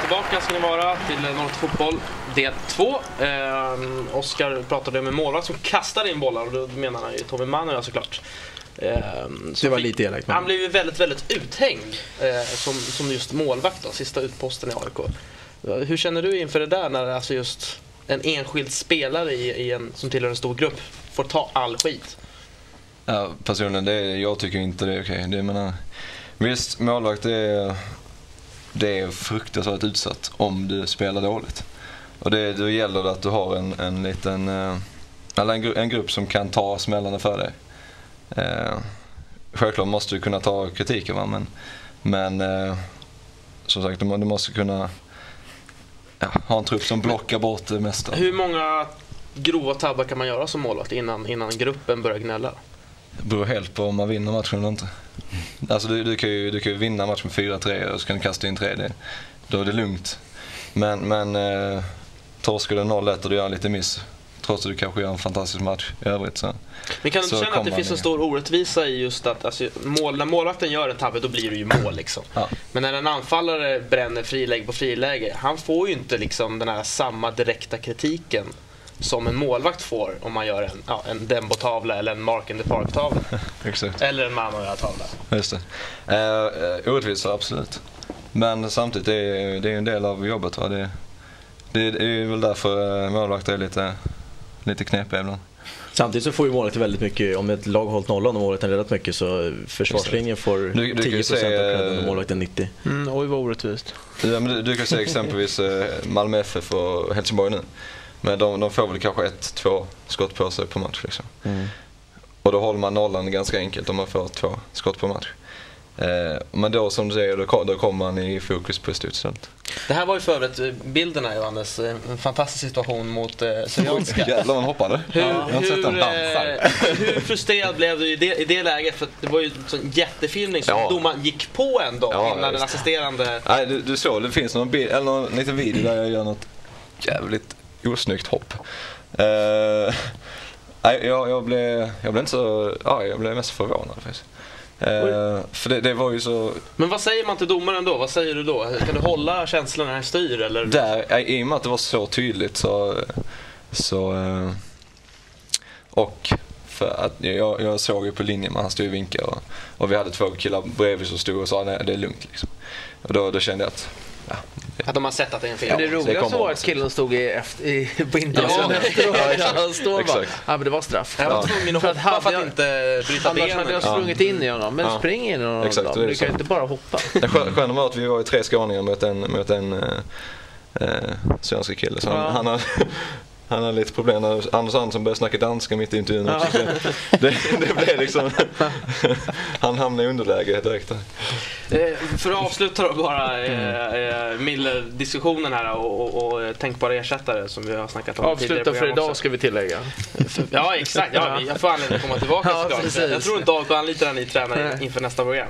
tillbaka ska ni vara till Norrland Fotboll del 2. Eh, Oskar pratade med målvakt som kastade in bollar och då menar han ju Tommy Manoja såklart. Eh, det var lite elakt. Han blev ju väldigt, väldigt uthängd eh, som, som just målvakt då, sista utposten i AIK. Hur känner du inför det där när alltså just en enskild spelare i, i en, som tillhör en stor grupp får ta all skit? Ja, personligen, det, jag tycker inte det är okej. Det, menar, visst, målvakt det är, det är fruktansvärt utsatt om du spelar dåligt. Och det, då gäller det att du har en, en liten, eh, eller en, en grupp som kan ta smällarna för dig. Eh, självklart måste du kunna ta kritiken va? men, men eh, som sagt du, du måste kunna ja, ha en trupp som blockar bort det mesta. Hur många grova tabbar kan man göra som målvakt innan, innan gruppen börjar gnälla? Det beror helt på om man vinner matchen eller inte. Alltså du, du, kan, ju, du kan ju vinna matchen med 4-3 och så kan du kasta in 3. Det, då är det lugnt. Men, men eh, torskar du 0-1 och du gör en liten miss, trots att du kanske gör en fantastisk match i övrigt. Så, men kan du inte känna att det finns en stor orättvisa i just att alltså, mål, när målvakten gör en tabbe då blir det ju mål. Liksom. Ja. Men när en anfallare bränner friläge på friläge, han får ju inte liksom den här samma direkta kritiken som en målvakt får om man gör en, ja, en Dembo-tavla eller en Mark in the Park-tavla. eller en Manoja-tavla. Just det. Uh, orättvisa, absolut. Men samtidigt, det är, det är en del av jobbet. Va? Det, det, det är väl därför uh, målvakter är lite, lite knepiga ibland. Samtidigt så får ju målet väldigt mycket, om ett lag har hållit nollan och målvakten räddat mycket så försvarslinjen får du, du 10% se, av credden och målvakten 90. Mm, oj vad orättvist. Ja, men du, du kan se exempelvis Malmö FF och Helsingborg nu. Men de, de får väl kanske ett, två skott på sig på match. Liksom. Mm. Och då håller man nollan ganska enkelt om man får två skott på match. Eh, men då som du säger, då, då kommer man i fokus på studsen. Det här var ju för övrigt eh, bilderna Johannes, eh, en fantastisk situation mot eh, Syrianska. Jävlar vad han hoppade. Hur, ja, hur, eh, hur frustrerad blev du i det, i det läget? För det var ju en sån jättefilmning som ja. domaren gick på ändå ja, innan den assisterande... Nej, du, du såg, det finns någon, bild, eller någon liten video där jag gör något jävligt osnyggt hopp. Uh, jag, jag, blev, jag blev inte så ja, jag blev mest förvånad faktiskt. Uh, för det, det, var ju så... Men vad säger man till domaren då? Vad säger du då? Kan du hålla känslorna i styr eller? Där, I och med att det var så tydligt så... så uh, och för att jag, jag såg ju på linjen, man stod och vinkade och, och vi hade två killar bredvid som stod och sa nej det är lugnt liksom. Och då, då kände jag att Ja. Att de har sett att det är en fel. Ja, det roligaste var att killen stod i, efter, i, på ja, efteråt. Ja, han står bara, ja men det var straff. Jag var tvungen att hoppa för att inte bryta benen. Annars hade jag sprungit in i honom. Men ja. spring in i honom Exakt, då. Du kan ju inte bara hoppa. Det sköna var att vi var i tre skåningar mot en, mot en eh, eh, svensk kille. Så han, han, han hade lite problem när Anders Andersson började snacka danska mitt i intervjun. Ja. Det, det blev liksom... han hamnade i underläge direkt. Eh, för att avsluta då bara eh, eh, Miller-diskussionen här och, och, och tänkbara ersättare som vi har snackat om Avsluta för idag också. ska vi tillägga. ja exakt, ja, jag får anledning att komma tillbaka ja, Jag tror inte AIK anlitar en ny tränare inför nästa program.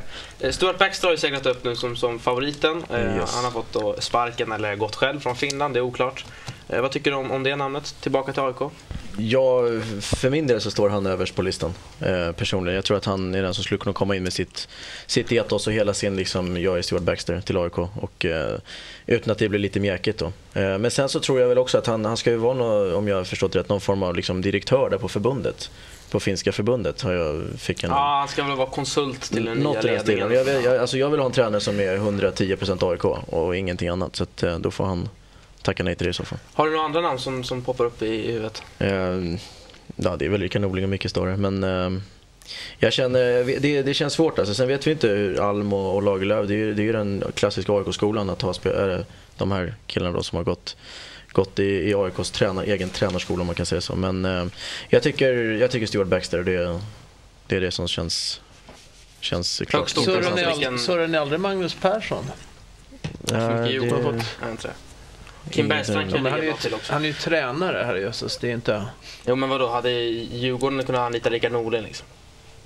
Stuart Baxter har ju seglat upp nu som, som favoriten. Yes. Han har fått då sparken eller gått själv från Finland, det är oklart. Eh, vad tycker du om, om det namnet, tillbaka till AIK? Ja, för min del så står han överst på listan eh, personligen. Jag tror att han är den som skulle kunna komma in med sitt, sitt etos och hela sin liksom, jag är Stuart Baxter till AIK. Och, eh, utan att det blir lite mjäkigt då. Eh, men sen så tror jag väl också att han, han ska ju vara, någon, om jag har förstått rätt, någon form av liksom, direktör där på förbundet på finska förbundet. Har jag fick en, ja, han ska väl vara konsult till den nya ledningen. Jag vill, jag, alltså jag vill ha en tränare som är 110% AIK och ingenting annat. Så att, eh, då får han tacka nej till det i så fall. Har du några andra namn som, som poppar upp i huvudet? Eh, ja, det är väl Rickard Norling och Micke Stare, men eh, jag känner, det, det känns svårt alltså. Sen vet vi inte hur Alm och, och Lagerlöf, det är, det är ju den klassiska AIK-skolan att ha spel, de här killarna då som har gått gått i, i AIKs tränar, egen tränarskola om man kan säga så. Men eh, jag, tycker, jag tycker Stuart Baxter, det, det är det som känns, känns klart. Surrar ni aldrig Magnus Persson? Ja, det... Kim Bergstrand kan han, är ju, han är ju tränare här i Jösses, det är inte... Jo men vadå, hade Djurgården kunnat anlita Rickard Norling liksom?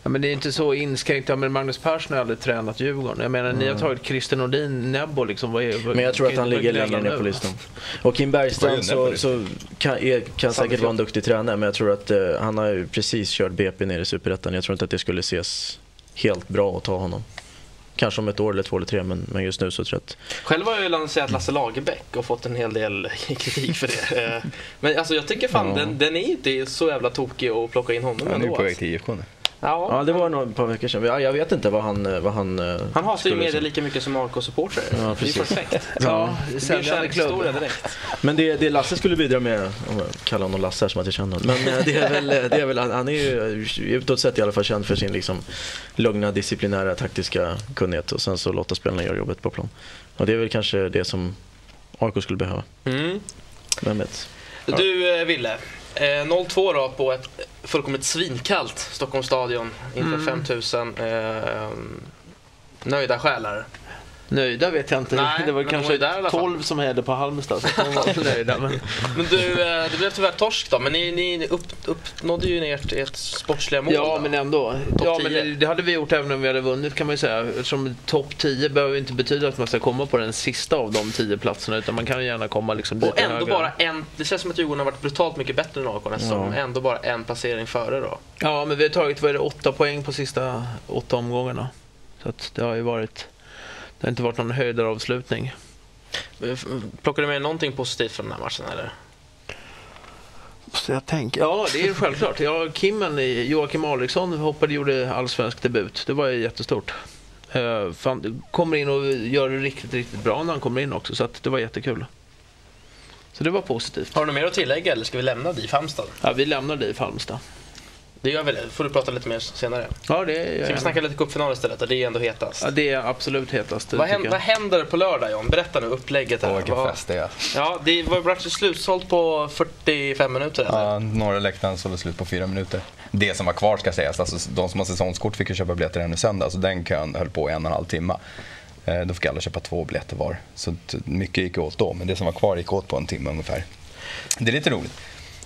Ja, men det är inte så inskränkt. Ja, men Magnus Persson har aldrig tränat Djurgården. Jag menar, mm. ni har mm. tagit Christer Nordin, Nebbo liksom. Vad är, men jag tror att han ligger längre ner på listan. Och Kim Bergstrand så, så kan, är, kan säkert vara en duktig tränare, men jag tror att uh, han har precis kört BP ner i Superettan. Jag tror inte att det skulle ses helt bra att ta honom. Kanske om ett år eller två eller tre, men, men just nu så tror jag att... Själv har jag ju lanserat Lasse Lagerbäck och fått en hel del kritik för det. Eh, men alltså jag tycker fan ja. den, den är inte så jävla tokig att plocka in honom Han är ju på väg till IFK nu. Ja. ja, det var nog ett par veckor sedan. Jag vet inte vad han... Vad han eh, han hatar ju media lika mycket som AIK-supportrar. Ja, det är perfekt. Ja, säljande klubb. direkt. Men det, det Lasse skulle bidra med, om jag kallar honom Lasse som att jag känner honom. Men eh, det är väl, det är väl, han är ju utåt sett i alla fall känd för sin liksom lugna, disciplinära, taktiska kunnighet och sen så låta spelarna göra jobbet på plan. Och det är väl kanske det som AIK skulle behöva. Mm. Vem vet? Du, eh, Ville. 0-2 då på ett fullkomligt svinkallt Stockholms stadion inför mm. 5000 eh, nöjda själar. Nöjda vet jag inte. Nej, det var kanske där 12 som hade på Halmstad. Så de var nöjda, men... men du, eh, det blev tyvärr torsk då. Men ni, ni upp, uppnådde ju ert, ert sportsliga mål. Ja, då. men ändå. ja, men det, det, hade vi gjort även om vi hade vunnit kan man ju säga. Eftersom topp 10 behöver inte betyda att man ska komma på den sista av de 10 platserna. Utan man kan gärna komma liksom lite Och ändå högre. bara en. Det känns som att Djurgården har varit brutalt mycket bättre än AIK nästan. Ja. Ändå bara en placering före då. Ja, men vi har tagit vad är det, åtta poäng på sista åtta omgångarna. Så att det har ju varit det har inte varit någon höjdaravslutning. Plockar du med någonting positivt från den här matchen? Eller? Så jag tänker, ja, det är självklart. Ja, Kimmen, Joakim Alriksson hoppade gjorde allsvensk debut. Det var ju jättestort. Uh, fan, kommer in och gör det riktigt, riktigt bra när han kommer in också. Så det var jättekul. Så det var positivt. Har du mer att tillägga eller ska vi lämna DIF Halmstad? Ja, vi lämnar DIF Halmstad. Det gör vi det. får du prata lite mer senare. Ja, det gör Ska vi snacka lite cupfinal istället? Det är ändå hetast. Ja, det är absolut hetast. Vad händer, vad händer på lördag John? Berätta nu upplägget. Här. vilken fest det är. Ja, det var slutsålt på 45 minuter eller? Ja, norra läktaren sålde slut på 4 minuter. Det som var kvar ska sägas, alltså, de som har säsongskort fick ju köpa biljetter ännu söndag, så den kön höll på en och en halv timme. Eh, då fick alla köpa två biljetter var. Så mycket gick åt då, men det som var kvar gick åt på en timme ungefär. Det är lite roligt.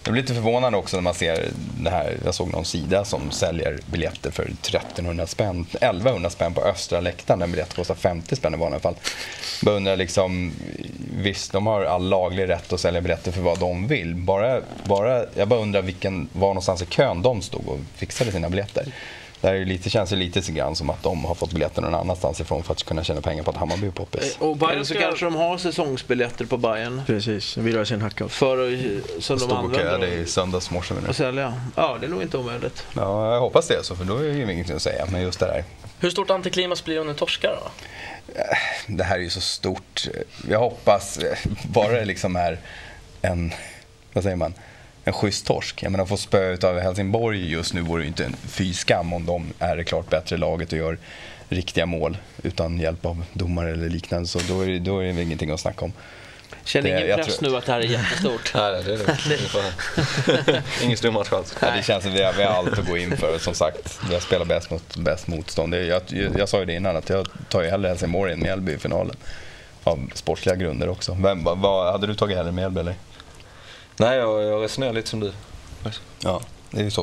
Jag blir lite förvånad också när man ser det här. Jag såg någon sida som säljer biljetter för 1300 spänn, 1100 spänn på östra läktaren. En biljett kostar 50 spänn i vanliga fall. Jag undrar liksom, visst de har all laglig rätt att sälja biljetter för vad de vill. Bara, bara, jag bara undrar vilken, var någonstans i kön de stod och fixade sina biljetter. Det här lite, känns det lite grann som att de har fått biljetter någon annanstans ifrån för att kunna tjäna pengar på att Hammarby är poppis. Eh, och Eller så kanske de har säsongsbiljetter på Bayern. Precis, vill ha sin hacka. För som de använder. det i söndags morse. Och sälja. Ja, det är nog inte omöjligt. Ja, jag hoppas det, så, för då är det ju ingenting att säga. Men just det där. Hur stort antiklimax blir det om ni torskar då? Eh, det här är ju så stort. Jag hoppas bara det liksom är en, vad säger man? En schysst torsk. Jag menar, att få spö av Helsingborg just nu vore ju inte en fy skam om de är det klart bättre laget och gör riktiga mål utan hjälp av domare eller liknande. Så då är det, då är det ingenting att snacka om. Känner ingen press tror... nu att det här är jättestort? Nej, det är det Ingen stor match alls. Ja, det känns som att vi har, vi har allt att gå in för. Som sagt, vi har spelat bäst mot bäst motstånd. Jag, jag, jag sa ju det innan, att jag tar ju hellre Helsingborg än Mjällby i finalen. Av sportsliga grunder också. Vem, vad, hade du tagit hellre Mjällby eller? Nej, jag, jag resonerar lite som du. Ja, det är så.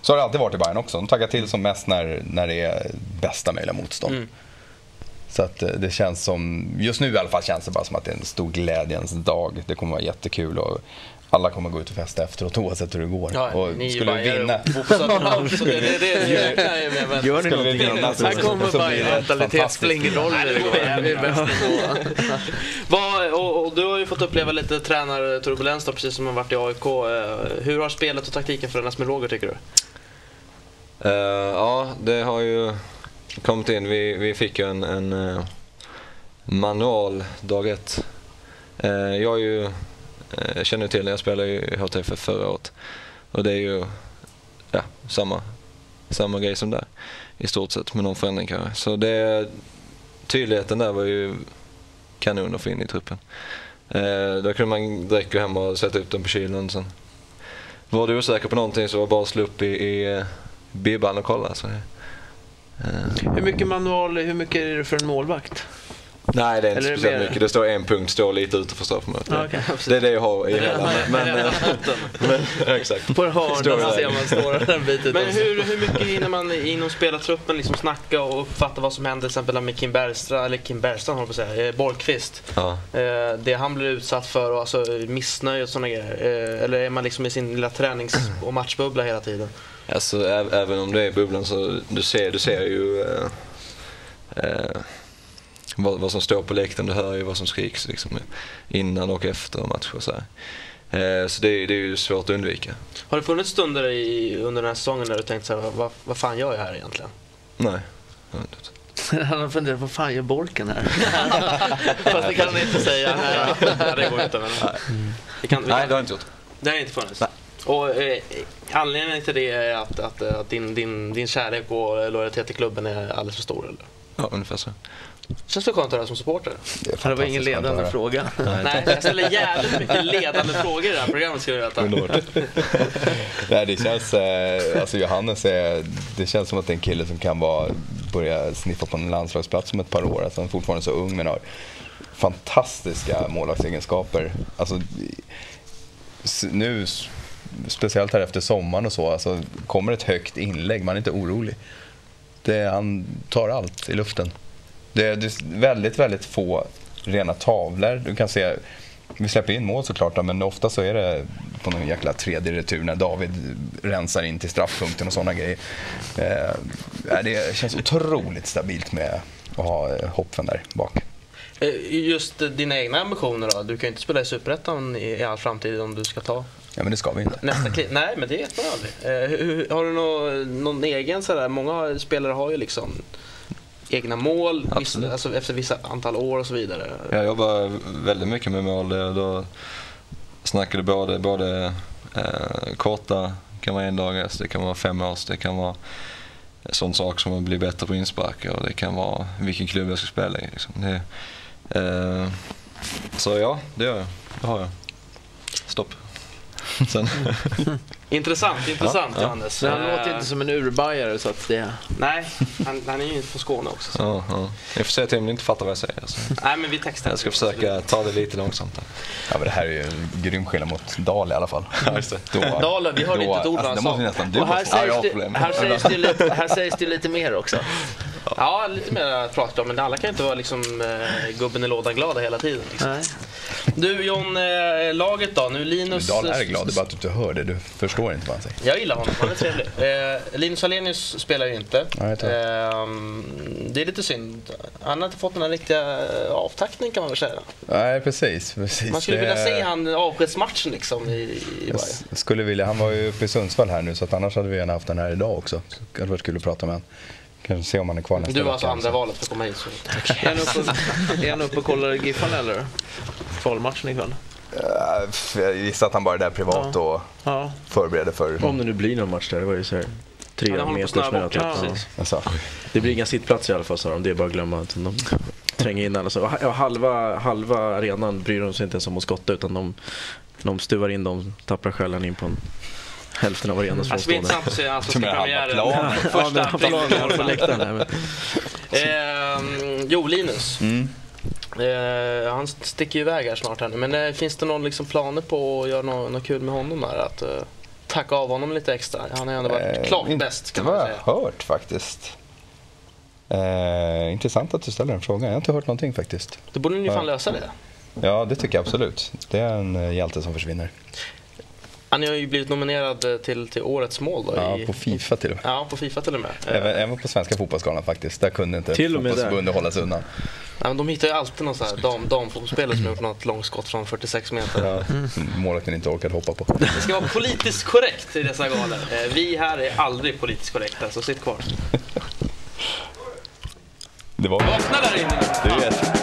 Så har det alltid varit i Bayern också. De taggar till som mest när, när det är bästa möjliga motstånd. Mm. Så att eh, det känns som, just nu i alla fall känns det bara som att det är en stor glädjens dag. Det kommer vara jättekul och alla kommer gå ut och festa efteråt oavsett hur det går. Ja, och ni skulle vi vinna... Gör ni vi vinna så, Här kommer Bajen-mentalitet, spelar ingen roll och, och du har ju fått uppleva lite tränarturbulens då, precis som man varit i AIK. Eh, hur har spelet och taktiken förändrats med Roger tycker du? Uh, ja, det har ju kommit in. Vi, vi fick ju en, en uh, manual dag ett. Uh, jag är ju Eh, jag känner till när jag spelade i HTF förra året. Och det är ju ja, samma, samma grej som där i stort sett med någon förändring kanske. Så det, tydligheten där var ju kanon att få in i truppen. Eh, då kunde man direkt gå hem och sätta upp den på kylen. Sen. Var du osäker på någonting så var det bara att slå upp i, i eh, bibban och kolla. Så, eh. Hur mycket manual, hur mycket är det för en målvakt? Nej, det är inte Eller speciellt mycket. Det står en punkt, står lite utanför straffområdet. Okay. Det är det jag har i hela. Men, men, men, exakt. På hörnan ser man står en bit Men hur, hur mycket hinner man inom spelartruppen liksom snacka och uppfatta vad som händer till exempel med Kim Bergstrand, eller Kim Bergstrand håller på att säga, eh, Borgqvist. Ja. Eh, det han blir utsatt för och alltså missnöje och sådana grejer. Eh, eller är man liksom i sin lilla tränings och matchbubbla hela tiden? Alltså även om det är bubblan så du ser, du ser ju eh, vad, vad, som står på läktaren, du hör ju vad som skriks liksom, innan och efter matcher. Så, eh, så det, det, är ju svårt att undvika. Har det funnits stunder i, under den här säsongen när du tänkt så här, vad, vad fan gör jag här egentligen? Nej. Han har funderat, vad fan gör Borken här? Fast det kan han inte säga. Nej, det går inte. Men... Vi kan, vi kan... Nej, det har jag inte gjort. Det har inte funnits? Nej. Och eh, anledningen till det är att, att, att din, din, din kärlek och lojalitet till klubben är alldeles för stor? Eller? Ja, ungefär så. Känns det skönt att höra som supporter? Det, det var ingen ledande fråga. Nej, jag ställer jävligt mycket ledande frågor i det här programmet ska veta. Nej, det känns, eh, alltså Johannes är, det känns som att det är en kille som kan vara, börja sniffa på en landslagsplats om ett par år. Alltså han är fortfarande så ung men har fantastiska målvaktsegenskaper. Alltså, nu, speciellt här efter sommaren och så, alltså, kommer ett högt inlägg, man är inte orolig. Det, han tar allt i luften. Det, det är väldigt, väldigt få rena tavlor. Du kan se, vi släpper in mål såklart, men ofta så är det på någon jäkla tredje retur när David rensar in till straffpunkten och sådana grejer. Eh, det känns otroligt stabilt med att ha eh, Hopfen där bak. Eh, just dina egna ambitioner då? Du kan ju inte spela i Superettan i all framtid om du ska ta Ja men det ska vi inte. Nästa klipp? Nej men det vet man aldrig. Eh, har du någon, någon egen sådär, många spelare har ju liksom egna mål vissa, alltså efter vissa antal år och så vidare. Jag jobbar väldigt mycket med mål. Då snackade både, både eh, korta, det kan vara en dagars, det kan vara fem års, det kan vara sån sak som att bli bättre på insparkar och det kan vara vilken klubb jag ska spela i. Liksom. Det, eh, så ja, det gör jag. Det har jag. Stopp. Sen. intressant, intressant ja, Johannes. Ja. Han låter inte som en urbajare så att det... Nej, han, han är ju från Skåne också. Så. Ja, ja. Jag får säga till om ni inte fattar vad jag säger. Alltså. Nej, men vi textar. Jag ska försöka ta det lite långsamt. Ja, men det här är ju en grym skillnad mot Dal i alla fall. Ja, just det. Då, Dalen, vi hörde då, inte ett ord alltså, han sa. Och här, sägs det, här, sägs det lite, här sägs det lite mer också. Ja, lite mer att prata om, men alla kan ju inte vara liksom, eh, gubben i lådan glada hela tiden. Liksom. Nej. Du John, eh, laget då? Nu Linus... Dahl är glad, det är bara att du inte hör det. Du förstår inte vad han säger. Jag gillar honom, han är trevlig. Eh, Linus Alenius spelar ju inte. Ja, eh, det är lite synd. Han har inte fått den här riktiga eh, avtackningen kan man väl säga. Nej, precis. precis. Man skulle vilja se han avskedsmatchen liksom i, i Jag skulle vilja. Han var ju uppe i Sundsvall här nu så att annars hade vi gärna haft den här idag också. Så det hade varit kul att prata med honom. Kanske se om han är kvar nästa Du var alltså andra valet för att komma hit. Så. är han uppe och kollar Giffan eller? Kvalmatchen ikväll? jag gissar att han bara är där privat ja. och ja. förbereder för... Om det nu blir någon match där. Det var ju så här tre ja, meters snö. Ja. Det blir inga sittplatser i alla fall sa de. Det är bara att glömma. De tränger in alla. Så, ja, halva, halva arenan bryr de sig inte ens om att skotta utan de, de stuvar in de tappra själen in på en hälften av arenans alltså, Det blir intressant att se allsvenska premiären. Första april. Eh, jo, Linus. Mm. Eh, han sticker ju iväg här snart här nu. Men eh, finns det någon liksom planer på att göra något, något kul med honom här? Att eh, tacka av honom lite extra? Han har ju ändå varit eh, klart bäst kan man säga. Det har jag hört faktiskt. Eh, intressant att du ställer den frågan. Jag har inte hört någonting faktiskt. Då borde ni ju fan lösa det. Ja, det tycker jag absolut. Det är en eh, hjälte som försvinner. Han har ju blivit nominerad till, till årets mål. Då, ja, i, på Fifa till och med. Ja, på Fifa till och med. Även, även på Svenska fotbollsskalan faktiskt. Där kunde inte fotbollsförbundet hålla sig undan. Ja, men de hittar ju alltid någon dam, damfotbollsspelare som har gjort något långskott från 46 meter. Ja, mm. Målvakten inte orkat hoppa på. Det ska vara politiskt korrekt i dessa galor. Eh, vi här är aldrig politiskt korrekta, så sitt kvar. Det var... Vakna där inne! Du vet.